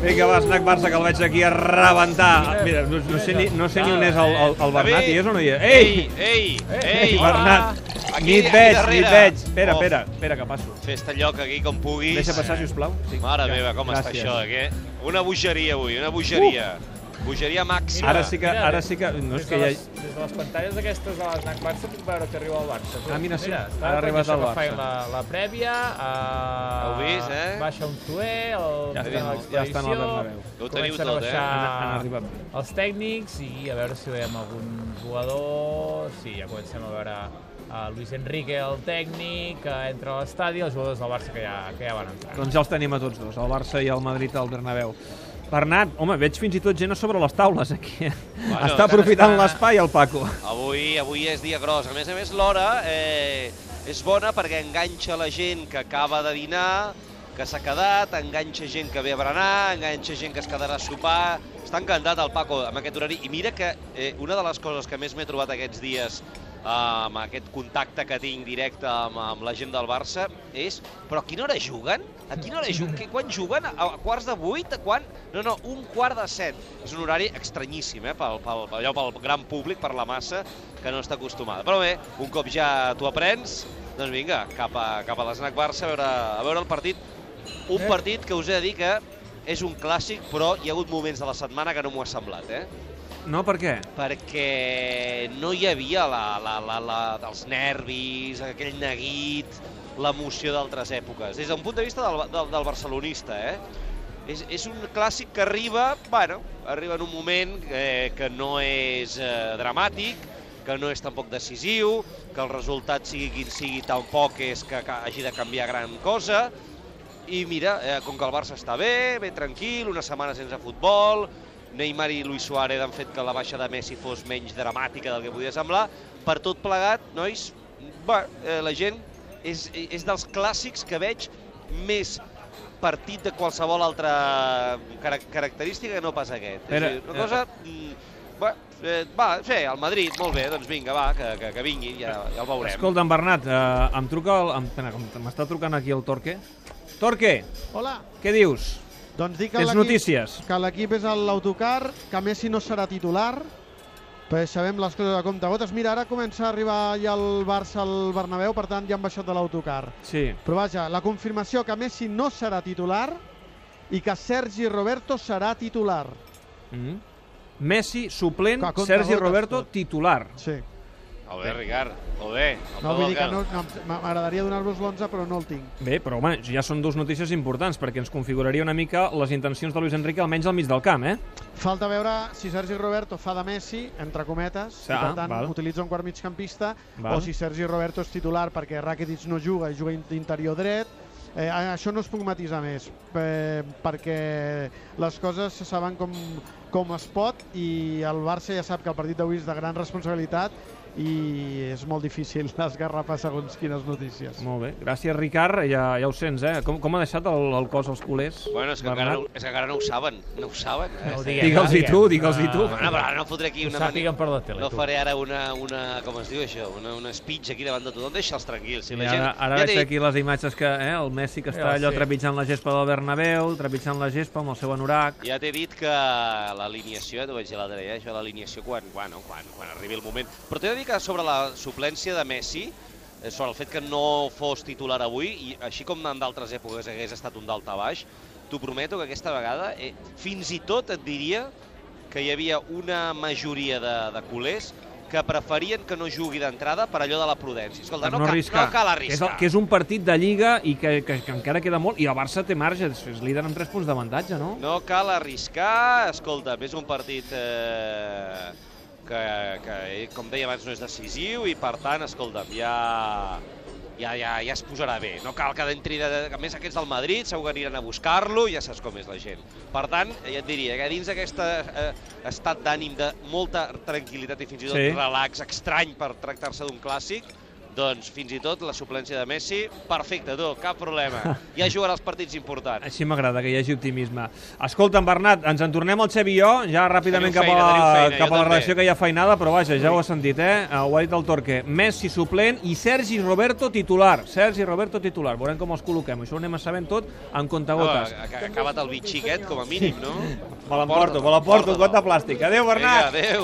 Vinga, va, Snac Barça, que el veig aquí a rebentar. Mira, no, no, sé, ni, no sé ni on és el, el, el Bernat, hi és o no hi és? Ei! Ei, ei, Ei. Bernat! Aquí, Ni et aquí veig, ni et veig. Espera, Oh. espera, espera, que passo. Fes-te lloc aquí com puguis. Deixa passar, sisplau. Sí. Mare Ja, meva, com està gràcies. això, eh? Una bogeria avui, una bogeria. Bogeria màxima. Ara sí que, ara sí que... No, és que de ja... les, des de les pantalles aquestes de l'Snac Barça puc veure que arriba el Barça. tu. Ah, mira, sí, està ha arribat el Barça. La, la prèvia, uh, Heu vist, eh? baixa un tuer, el, Ja estan, ja estan al Bernabéu. Ho teniu tot, eh? Han, arribat. els tècnics i a veure si veiem algun jugador. Sí, ja comencem a veure a Luis Enrique, el tècnic, que entra a l'estadi, els jugadors del Barça que ja, que ja van entrar. Doncs ja els tenim a tots dos, el Barça i el Madrid al Bernabéu. Bernat, home, veig fins i tot gent a sobre les taules aquí. Bueno, Està aprofitant està- l'espai el Paco. Avui, avui és dia gros. A més a més, l'hora eh, és bona perquè enganxa la gent que acaba de dinar, que s'ha quedat, enganxa gent que ve a berenar, enganxa gent que es quedarà a sopar. Està encantat el Paco amb aquest horari. I mira que eh, una de les coses que més m'he trobat aquests dies amb aquest contacte que tinc directe amb, amb la gent del Barça és però a quina hora juguen? A quina hora juguen? Que, quan juguen? A, a quarts de vuit? A quan? No, no, un quart de set. És un horari estranyíssim, eh? Pel, pel, allò pel gran públic, per la massa, que no està acostumada. Però bé, un cop ja t'ho aprens, doncs vinga, cap a, cap a l'Snac Barça a veure, a veure el partit. Un partit que us he de dir que és un clàssic, però hi ha hagut moments de la setmana que no m'ho ha semblat, eh? No, per què? perquè no hi havia la, la, la, la, els nervis, aquell neguit, l'emoció d'altres èpoques. Des d'un punt de vista del, del, del barcelonista, eh? És, és un clàssic que arriba, bueno, arriba en un moment eh, que no és eh, dramàtic, que no és tampoc decisiu, que el resultat sigui quin sigui tampoc és que, que hagi de canviar gran cosa, i mira, eh, com que el Barça està bé, bé tranquil, una setmana sense futbol, Neymar i Luis Suárez han fet que la baixa de Messi fos menys dramàtica del que podia semblar. Per tot plegat, nois, bé, eh, la gent és, és dels clàssics que veig més partit de qualsevol altra cara característica que no pas aquest. Espera, és dir, una cosa... Mm, bé, eh, va, sí, el Madrid, molt bé, doncs vinga, va, que, que, que vingui, ja, ja el veurem. Escolta'm, Bernat, eh, em truca... El, m'està trucant aquí el Torque. Torque, Hola. què dius? Doncs dic que Tens notícies? Que l'equip és l'autocar, que Messi no serà titular, però sabem les coses de compte gotes. Mira, ara comença a arribar ja el Barça al Bernabéu, per tant ja han baixat de l'autocar. Sí. Però vaja, la confirmació que Messi no serà titular i que Sergi Roberto serà titular. Mm. Messi, suplent, Sergi Roberto, tot. titular. Sí. Molt bé, Ricard, molt bé. al No, vull dir que no, no, m'agradaria donar-vos l'11, però no el tinc. Bé, però home, ja són dues notícies importants, perquè ens configuraria una mica les intencions de Luis Enrique almenys al mig del camp, eh? Falta veure si Sergi Roberto fa de Messi, entre cometes, Ah, i per tant val. utilitza un quart migcampista, Val. o si Sergi Roberto és titular perquè Rakitic no juga i juga d'interior dret. Eh, això no es puc matisar més, eh, perquè les coses se saben com, com es pot i el Barça ja sap que el partit d'avui és de gran responsabilitat i és molt difícil esgarrapar segons quines notícies. Molt bé. Gràcies, Ricard. Ja, ja ho sents, eh? Com, com ha deixat el, el cos als culers? Bueno, és que, encara no, és que encara no ho saben, no ho saben. Eh? No Digue'ls-hi tu, digue'ls-hi tu. Ah, Bueno, però ara no fotré aquí Ho una... sàpiguen per la tele, No tu. faré ara una, una, com es diu això, una, una speech aquí davant de tothom, deixa'ls tranquils. Si I la ara, gent, ara ja veig aquí les imatges que eh, el Messi que està Ja, allò sí. trepitjant la gespa del Bernabéu, trepitjant la gespa amb el seu anorac. Ja t'he dit que l'alineació, t'ho vaig dir l'altre dia, això l'alineació quan, bueno, quan, quan arribi el moment. Però t'he de que sobre la suplència de Messi, eh, sobre el fet que no fos titular avui, i així com en d'altres èpoques hagués estat un d'alta baix, t'ho prometo que aquesta vegada, eh, fins i tot et diria que hi havia una majoria de, de culers que preferien que no jugui d'entrada per allò de la prudència. Escolta, Per no, no cal, arriscar. no cal Que és, arriscar. el, que és un partit de Lliga i que, que, que encara queda molt, i el Barça té marge, és líder amb 3 punts d'avantatge, no? No cal arriscar, escolta, és un partit eh, que, que, eh, com deia abans, no és decisiu i, per tant, escolta'm, ja, ja, ja, ja es posarà bé. No cal que d'entri, de, a més aquests del Madrid segur que aniran a buscar-lo, ja saps com és la gent. Per tant, ja et diria que dins d'aquest eh, estat d'ànim de molta tranquil·litat i fins i tot Sí. relax estrany per tractar-se d'un clàssic, Doncs fins i tot la suplència de Messi, perfecte, tu, cap problema. Ja jugarà els partits importants. Així m'agrada, que hi hagi optimisme. Escolta'm, Bernat, ens en tornem al Xevi i jo, ja ràpidament Teniu cap a feina, la, feina, cap a la redacció que hi ha feinada, però vaja, ja ho has sentit, eh? Eh, Ho ha dit el Torque. Messi suplent i Sergi Roberto titular. Sergi Roberto titular. Veurem com els col·loquem. Això ho anem a sabent tot en comptagotes. ha ha acabat el bitxiquet, com a mínim, no? Me l'emporto, me l'emporto, got de plàstic. Adéu, Bernat! Vinga, adéu.